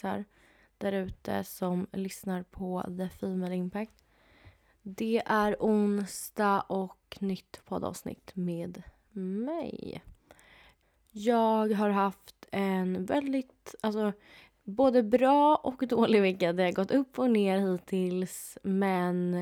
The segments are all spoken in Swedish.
kompisar där ute som lyssnar på The Female Impact. Det är onsdag och nytt poddavsnitt med mig. Jag har haft en väldigt, alltså både bra och dålig vecka. Det har gått upp och ner hittills men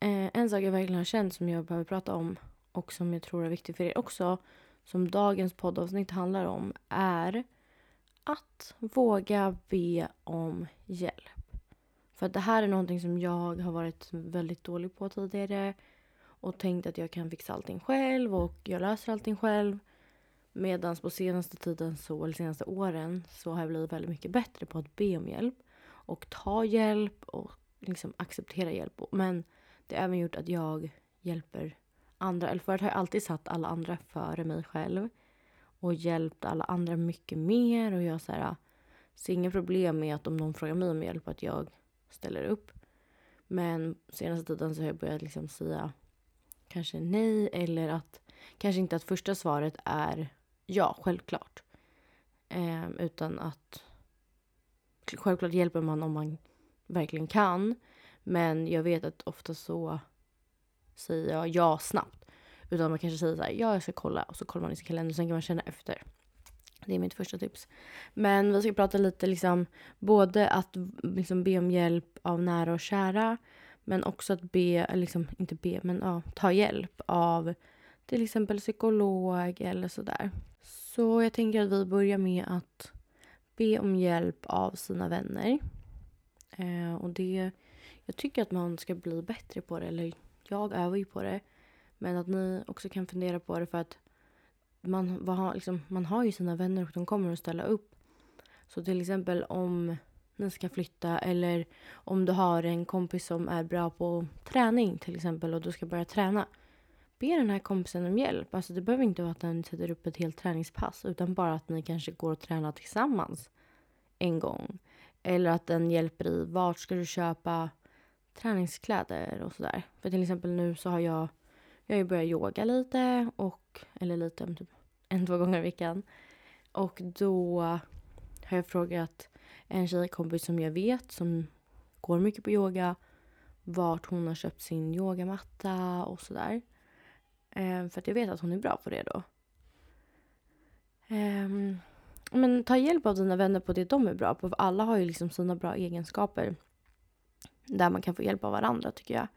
eh, en sak jag verkligen har känt som jag behöver prata om och som jag tror är viktig för er också som dagens poddavsnitt handlar om är att våga be om hjälp. För det här är någonting som jag har varit väldigt dålig på tidigare och tänkt att jag kan fixa allting själv och jag löser allting själv. Medan på senaste tiden, så, eller senaste åren, så har jag blivit väldigt mycket bättre på att be om hjälp och ta hjälp och liksom acceptera hjälp. Men det har även gjort att jag hjälper andra. Eller förut har jag alltid satt alla andra före mig själv och hjälpt alla andra mycket mer. Och jag så här, ser inga problem med att om någon frågar mig om hjälp att jag ställer upp. Men senaste tiden så har jag börjat liksom säga kanske nej eller att kanske inte att första svaret är ja, självklart. Eh, utan att självklart hjälper man om man verkligen kan. Men jag vet att ofta så säger jag ja snabbt. Utan man kanske säger så här, ja jag ska kolla och så kollar man i sin kalender och sen kan man känna efter. Det är mitt första tips. Men vi ska prata lite liksom både att liksom be om hjälp av nära och kära men också att be, liksom inte be, men ja, ta hjälp av till exempel psykolog eller sådär. Så jag tänker att vi börjar med att be om hjälp av sina vänner. Eh, och det, jag tycker att man ska bli bättre på det, eller jag övar ju på det. Men att ni också kan fundera på det för att man, vad, liksom, man har ju sina vänner och de kommer att ställa upp. Så till exempel om ni ska flytta eller om du har en kompis som är bra på träning till exempel och du ska börja träna. Be den här kompisen om hjälp. Alltså det behöver inte vara att den sätter upp ett helt träningspass utan bara att ni kanske går och tränar tillsammans en gång. Eller att den hjälper i vart ska du köpa träningskläder och sådär. För till exempel nu så har jag, jag har ju börjat yoga lite och, eller lite, typ en, två gånger i veckan. Och då har jag frågat en tjejkompis som jag vet som går mycket på yoga vart hon har köpt sin yogamatta och sådär. Ehm, för att jag vet att hon är bra på det då. Ehm, men ta hjälp av dina vänner på det de är bra på. För alla har ju liksom sina bra egenskaper. Där man kan få hjälp av varandra tycker jag.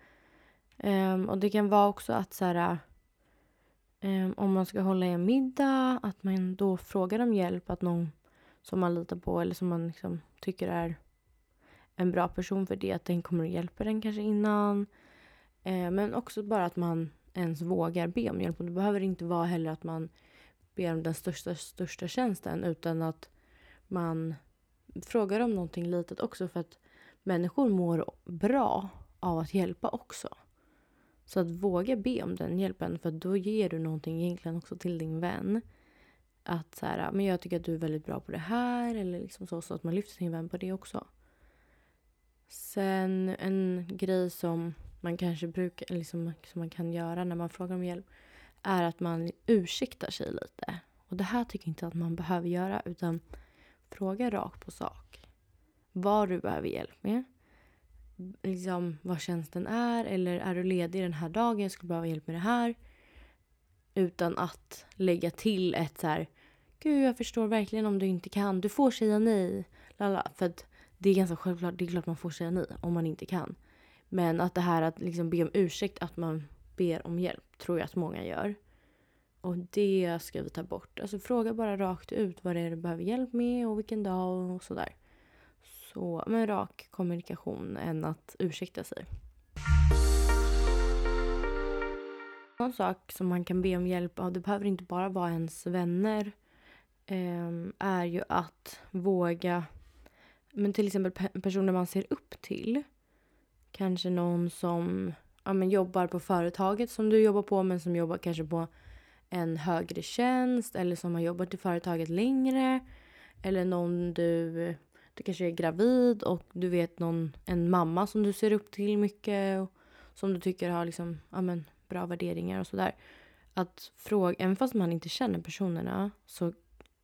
Um, och det kan vara också att så här, um, om man ska hålla i en middag, att man då frågar om hjälp. Att någon som man litar på eller som man liksom tycker är en bra person för det. Att den kommer och hjälper den kanske innan. Uh, men också bara att man ens vågar be om hjälp. Och det behöver inte vara heller att man ber om den största, största tjänsten. Utan att man frågar om någonting litet också. För att människor mår bra av att hjälpa också. Så att våga be om den hjälpen för då ger du någonting egentligen också till din vän. Att så här, ah, men jag tycker att du är väldigt bra på det här eller liksom så, så att man lyfter sin vän på det också. Sen en grej som man kanske brukar, liksom, som man kan göra när man frågar om hjälp är att man ursäktar sig lite. Och det här tycker jag inte att man behöver göra utan fråga rakt på sak vad du behöver hjälp med. Liksom vad tjänsten är eller är du ledig den här dagen, jag skulle behöva hjälp med det här. Utan att lägga till ett så här, gud jag förstår verkligen om du inte kan, du får säga nej. Lala. För att det är ganska självklart, det är klart man får säga nej om man inte kan. Men att det här att liksom be om ursäkt, att man ber om hjälp, tror jag att många gör. Och det ska vi ta bort. Alltså fråga bara rakt ut vad det är du behöver hjälp med och vilken dag och sådär. Så med rak kommunikation än att ursäkta sig. En sak som man kan be om hjälp av, det behöver inte bara vara ens vänner, eh, är ju att våga, men till exempel personer man ser upp till. Kanske någon som ja, men jobbar på företaget som du jobbar på men som jobbar kanske på en högre tjänst eller som har jobbat i företaget längre. Eller någon du du kanske är gravid och du vet någon, en mamma som du ser upp till mycket och som du tycker har liksom, ja, men, bra värderingar och sådär. Att fråga, även fast man inte känner personerna så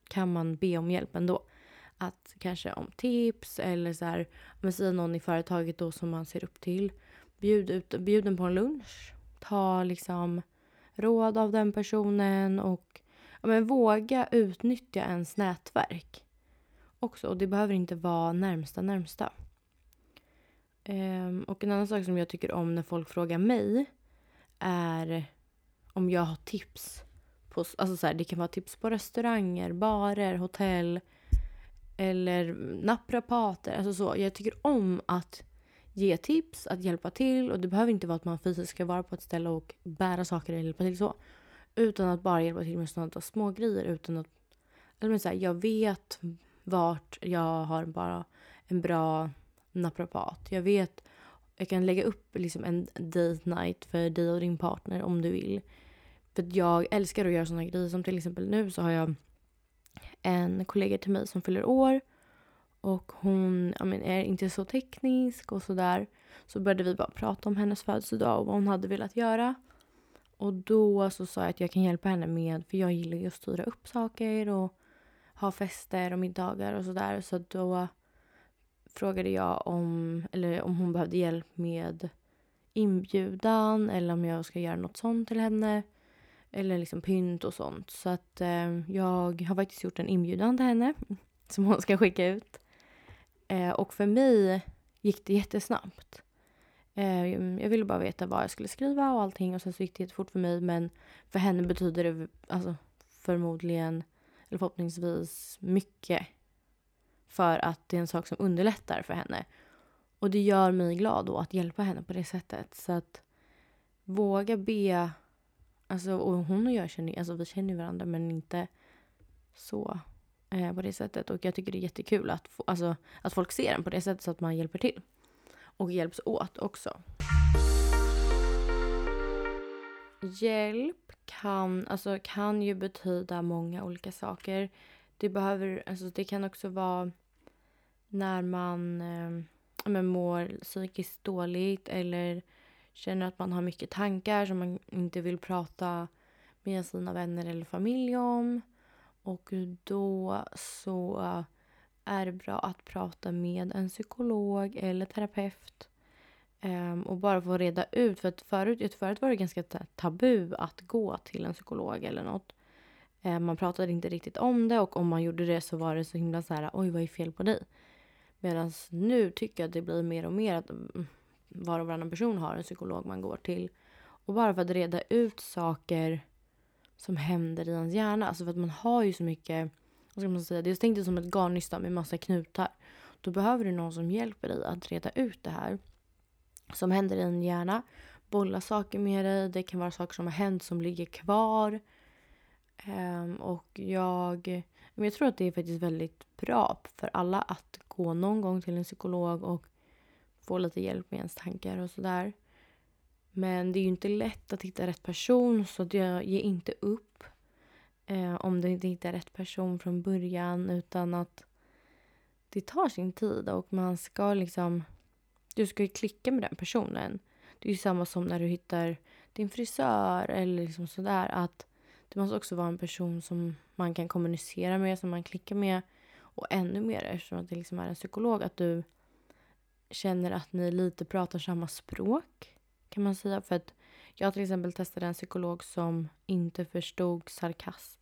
kan man be om hjälp ändå. att kanske om tips eller så här, men säg någon i företaget då som man ser upp till. Bjud, ut, bjud den på en lunch. Ta liksom råd av den personen och ja, men våga utnyttja ens nätverk också. Och det behöver inte vara närmsta närmsta. Um, och en annan sak som jag tycker om när folk frågar mig är om jag har tips. På, alltså så här, det kan vara tips på restauranger, barer, hotell eller naprapater. Alltså så. Jag tycker om att ge tips, att hjälpa till. Och Det behöver inte vara att man fysiskt ska vara på ett ställe och bära saker eller hjälpa till så. Utan att bara hjälpa till med sådana små grejer utan att... Eller så här, jag vet vart jag har bara en bra naprapat. Jag vet, jag kan lägga upp liksom en date night för dig och din partner om du vill. För jag älskar att göra sådana grejer som till exempel nu så har jag en kollega till mig som fyller år och hon ja, men, är inte så teknisk och sådär. Så började vi bara prata om hennes födelsedag och vad hon hade velat göra. Och då så sa jag att jag kan hjälpa henne med, för jag gillar ju att styra upp saker och ha fester och middagar och sådär. Så då frågade jag om, eller om hon behövde hjälp med inbjudan eller om jag ska göra något sånt till henne. Eller liksom pynt och sånt. Så att eh, jag har faktiskt gjort en inbjudan till henne som hon ska skicka ut. Eh, och för mig gick det jättesnabbt. Eh, jag ville bara veta vad jag skulle skriva och allting och sen så gick det jättefort för mig men för henne betyder det alltså, förmodligen eller förhoppningsvis mycket för att det är en sak som underlättar för henne. Och det gör mig glad då att hjälpa henne på det sättet. Så att våga be. Alltså, och hon och jag känner, alltså vi känner varandra men inte så eh, på det sättet. Och jag tycker det är jättekul att, få, alltså, att folk ser en på det sättet så att man hjälper till. Och hjälps åt också. Hjälp kan, alltså, kan ju betyda många olika saker. Det, behöver, alltså, det kan också vara när man eh, mår psykiskt dåligt eller känner att man har mycket tankar som man inte vill prata med sina vänner eller familj om. Och då så är det bra att prata med en psykolog eller terapeut. Um, och bara få reda ut. För att förut, förut var det ganska tabu att gå till en psykolog eller något. Um, man pratade inte riktigt om det och om man gjorde det så var det så himla så här, oj vad är fel på dig? Medan nu tycker jag att det blir mer och mer att mm, mm, var och varannan person har en psykolog man går till. Och bara för att reda ut saker som händer i ens hjärna. Alltså för att man har ju så mycket, vad ska man säga, det är tänkt som ett garnnystan med massa knutar. Då behöver du någon som hjälper dig att reda ut det här som händer i din hjärna. Bolla saker med dig. Det kan vara saker som har hänt som ligger kvar. Um, och jag, men jag tror att det är faktiskt väldigt bra för alla att gå någon gång till en psykolog och få lite hjälp med ens tankar och sådär. Men det är ju inte lätt att hitta rätt person så jag ger inte upp eh, om du inte hittar rätt person från början utan att det tar sin tid och man ska liksom... Du ska ju klicka med den personen. Det är ju samma som när du hittar din frisör eller liksom sådär att det måste också vara en person som man kan kommunicera med, som man klickar med och ännu mer eftersom att det liksom är en psykolog att du känner att ni lite pratar samma språk kan man säga. För att jag till exempel testade en psykolog som inte förstod sarkasm.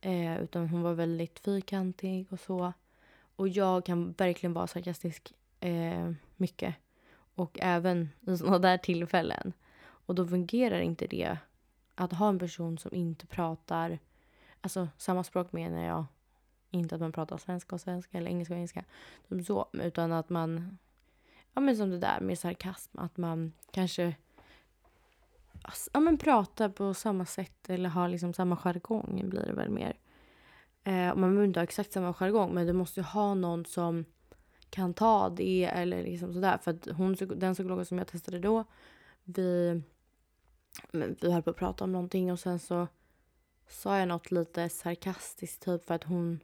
Eh, utan hon var väldigt fyrkantig och så. Och jag kan verkligen vara sarkastisk eh, mycket. Och även i sådana där tillfällen. Och då fungerar inte det. Att ha en person som inte pratar, alltså samma språk menar jag. Inte att man pratar svenska och svenska eller engelska och engelska. Typ så, utan att man ja men som det där med sarkasm, att man kanske alltså, ja, men pratar på samma sätt eller har liksom samma jargong blir det väl mer. Eh, man behöver inte ha exakt samma jargong men du måste ju ha någon som kan ta det eller liksom sådär. För att hon, den psykologen som jag testade då, vi, vi höll på att prata om någonting och sen så sa jag något lite sarkastiskt typ för att hon,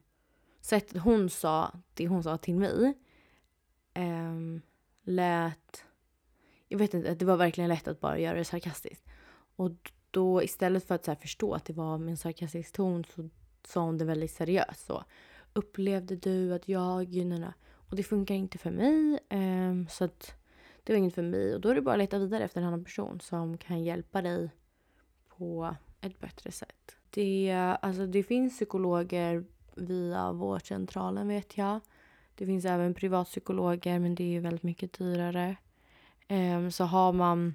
sättet hon sa det hon sa till mig um, lät... Jag vet inte, det var verkligen lätt att bara göra det sarkastiskt. Och då istället för att så förstå att det var med en sarkastisk ton så sa hon det väldigt seriöst. Så. upplevde du att jag... Nana. Och det funkar inte för mig. Eh, så att det var inget för mig. Och då är det bara att leta vidare efter en annan person som kan hjälpa dig på ett bättre sätt. Det, alltså det finns psykologer via vårdcentralen vet jag. Det finns även privatpsykologer men det är väldigt mycket dyrare. Eh, så har man,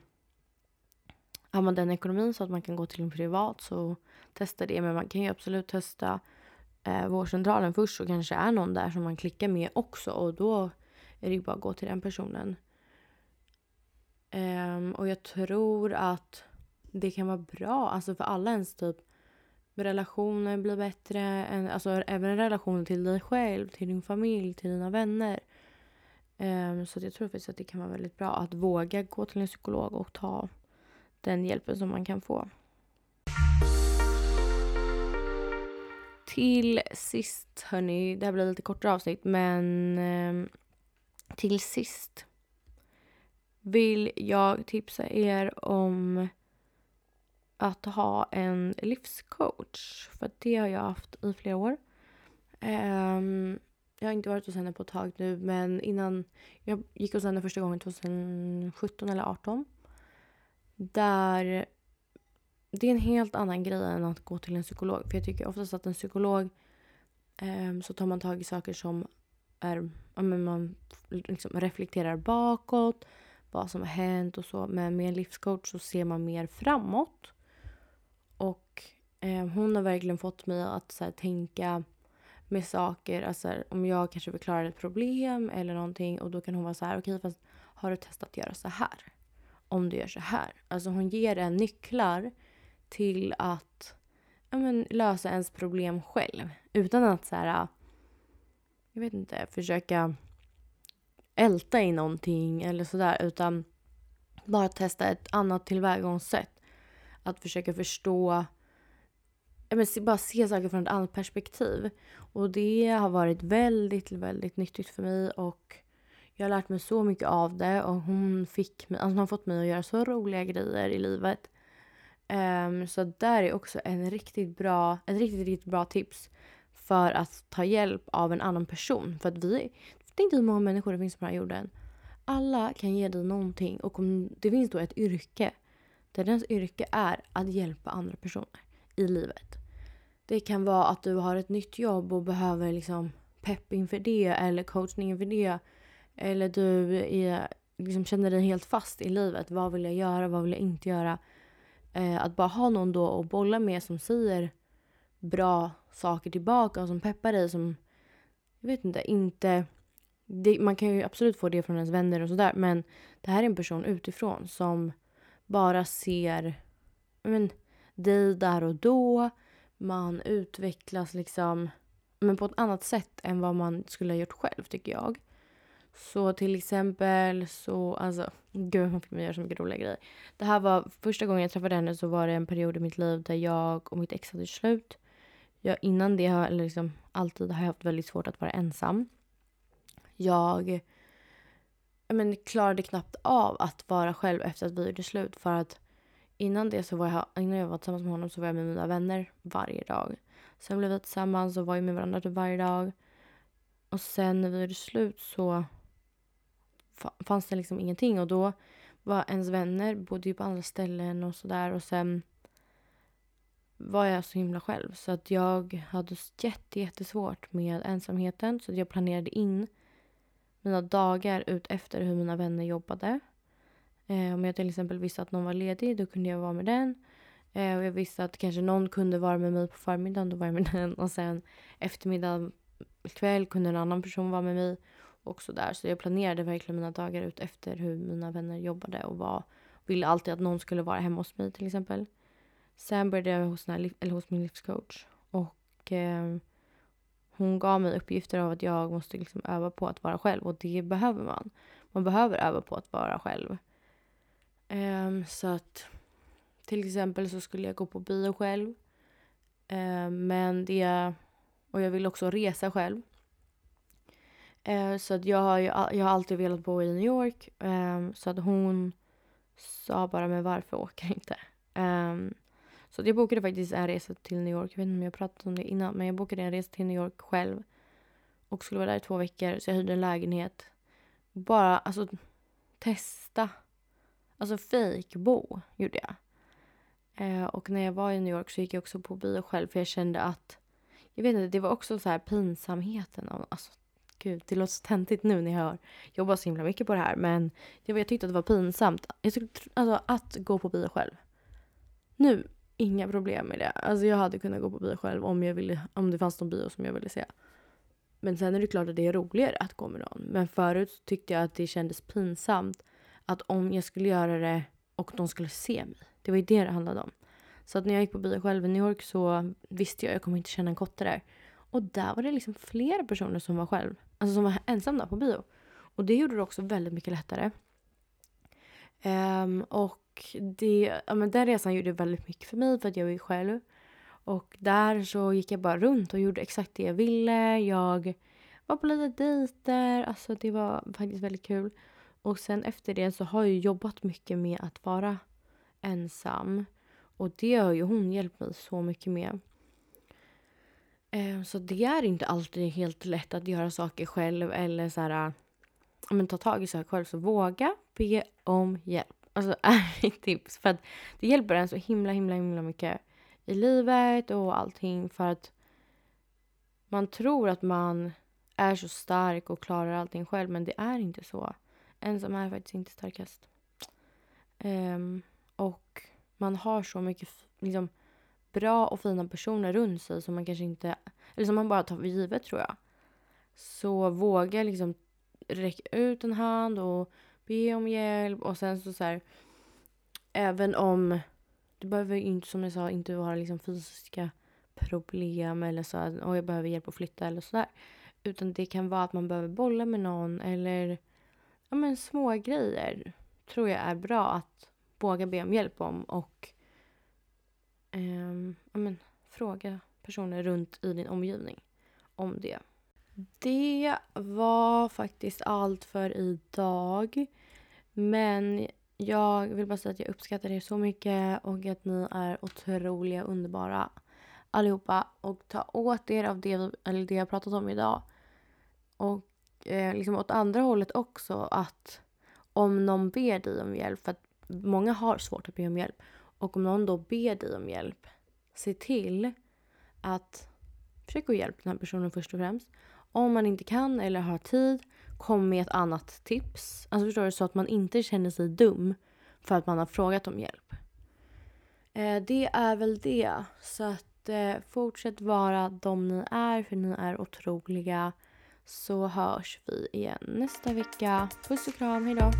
har man den ekonomin så att man kan gå till en privat så testa det. Men man kan ju absolut testa eh, vårdcentralen först så kanske det är någon där som man klickar med också och då är det ju bara att gå till den personen. Um, och jag tror att det kan vara bra alltså för alla ens typ relationer blir bättre. alltså även relationen till dig själv, till din familj, till dina vänner. Um, så jag tror faktiskt att det kan vara väldigt bra att våga gå till en psykolog och ta den hjälpen som man kan få. Till sist, hörni, det här blir lite kortare avsnitt, men ehm, till sist vill jag tipsa er om att ha en livscoach. För det har jag haft i flera år. Um, jag har inte varit hos henne på ett tag nu men innan jag gick hos henne första gången 2017 eller 2018. Där det är en helt annan grej än att gå till en psykolog. För jag tycker oftast att en psykolog eh, så tar man tag i saker som är, ja, men man liksom reflekterar bakåt, vad som har hänt och så. Men med en livscoach så ser man mer framåt. Och eh, hon har verkligen fått mig att så här, tänka med saker. Alltså, om jag kanske förklarar ett problem eller någonting och då kan hon vara så här, okej okay, fast har du testat att göra så här? Om du gör så här. Alltså hon ger en nycklar till att ja, men, lösa ens problem själv. Utan att så här, jag vet inte, försöka älta i någonting eller sådär. Utan bara testa ett annat tillvägagångssätt. Att försöka förstå men, bara se saker från ett annat perspektiv. Och det har varit väldigt, väldigt nyttigt för mig och jag har lärt mig så mycket av det och hon fick mig, alltså hon har fått mig att göra så roliga grejer i livet. Um, så där är också en riktigt bra, ett riktigt, riktigt bra tips för att ta hjälp av en annan person. För att vi, tänk dig inte hur många människor det finns på den här jorden. Alla kan ge dig någonting och om det finns då ett yrke där dens yrke är att hjälpa andra personer i livet. Det kan vara att du har ett nytt jobb och behöver liksom pepp inför det eller coachning inför det. Eller du är, liksom känner dig helt fast i livet. Vad vill jag göra? Vad vill jag inte göra? Eh, att bara ha någon då att bolla med som säger bra saker tillbaka och som peppar dig som, jag vet inte, inte... Det, man kan ju absolut få det från ens vänner och sådär men det här är en person utifrån som bara ser men, dig där och då. Man utvecklas liksom men på ett annat sätt än vad man skulle ha gjort själv tycker jag. Så till exempel så, alltså gud hon fick mig göra så mycket roliga grejer. Det här var första gången jag träffade henne så var det en period i mitt liv där jag och mitt ex hade slut. Jag, innan det, eller liksom alltid har jag haft väldigt svårt att vara ensam. Jag men, klarade knappt av att vara själv efter att vi gjorde slut. För att innan det så var jag, innan jag var tillsammans med honom så var jag med mina vänner varje dag. Sen blev vi tillsammans och var med varandra typ varje dag. Och sen när vi gjorde slut så fanns det liksom ingenting. Och då var ens vänner bodde ju på andra ställen och sådär. Och sen var jag så himla själv. Så att jag hade jätte, jättesvårt med ensamheten. Så att jag planerade in mina dagar ut efter hur mina vänner jobbade. Eh, om jag till exempel visste att någon var ledig, då kunde jag vara med den. Eh, och jag visste att kanske någon kunde vara med mig på förmiddagen, då var jag med den. Och sen eftermiddag, kväll kunde en annan person vara med mig. Och så där. Så jag planerade verkligen mina dagar ut efter hur mina vänner jobbade och var, ville alltid att någon skulle vara hemma hos mig till exempel. Sen började jag hos, eller hos min livscoach. Och eh, hon gav mig uppgifter av att jag måste liksom öva på att vara själv och det behöver man. Man behöver öva på att vara själv. Um, så att till exempel så skulle jag gå på bio själv. Um, men det... Och jag vill också resa själv. Eh, så att jag har, ju, jag har alltid velat bo i New York. Eh, så att hon sa bara, men varför åker inte? Um, så jag bokade faktiskt en resa till New York. Jag vet inte om jag pratat om det innan. Men jag bokade en resa till New York själv. och skulle vara där i två veckor så jag hyrde en lägenhet. Bara alltså testa. Alltså fejkbo gjorde jag. Eh, och när jag var i New York så gick jag också på bio själv för jag kände att jag vet inte, det var också så här pinsamheten. Alltså, gud, det låter så töntigt nu när jag har jobbat så himla mycket på det här. Men jag, jag tyckte att det var pinsamt. Jag tyckte, alltså, att gå på bio själv. Nu, inga problem med det. Alltså jag hade kunnat gå på bio själv om, jag ville, om det fanns någon bio som jag ville se. Men sen är det klart att det är roligare att gå med någon. Men förut tyckte jag att det kändes pinsamt att om jag skulle göra det och de skulle se mig. Det var ju det det handlade om. Så att när jag gick på bio själv i New York så visste jag att jag kommer inte känna en kotte där. Och där var det liksom flera personer som var själv. Alltså som var ensamma på bio. Och det gjorde det också väldigt mycket lättare. Um, och det, ja, men den resan gjorde väldigt mycket för mig för att jag var själv. Och där så gick jag bara runt och gjorde exakt det jag ville. Jag var på lite dejter. Alltså det var faktiskt väldigt kul. Och sen efter det så har jag jobbat mycket med att vara ensam. Och det har ju hon hjälpt mig så mycket med. Ehm, så det är inte alltid helt lätt att göra saker själv eller så här, äh, men ta tag i saker själv. Så våga be om hjälp. Alltså är mitt tips. För att det hjälper en så himla, himla, himla mycket i livet och allting. För att man tror att man är så stark och klarar allting själv. Men det är inte så. Ensam är faktiskt inte starkast. Um, och man har så mycket liksom, bra och fina personer runt sig som man kanske inte... Eller som man bara tar för givet tror jag. Så våga liksom räcka ut en hand och be om hjälp. Och sen så, så här, även om du behöver inte, som jag sa, inte ha liksom fysiska problem eller så att jag behöver hjälp att flytta eller sådär. Utan det kan vara att man behöver bolla med någon eller ja, men små grejer tror jag är bra att våga be om hjälp om och eh, ja, men, fråga personer runt i din omgivning om det. Det var faktiskt allt för idag. Men jag vill bara säga att jag uppskattar er så mycket och att ni är otroliga, underbara allihopa. Och ta åt er av det, eller det jag pratat om idag. Och eh, liksom åt andra hållet också att om någon ber dig om hjälp, för att många har svårt att be om hjälp. Och om någon då ber dig om hjälp, se till att försöka hjälpa den här personen först och främst. Om man inte kan eller har tid, kom med ett annat tips. Alltså förstår du? Så att man inte känner sig dum för att man har frågat om hjälp. Eh, det är väl det. Så att eh, fortsätt vara de ni är, för ni är otroliga. Så hörs vi igen nästa vecka. Puss och kram, hejdå!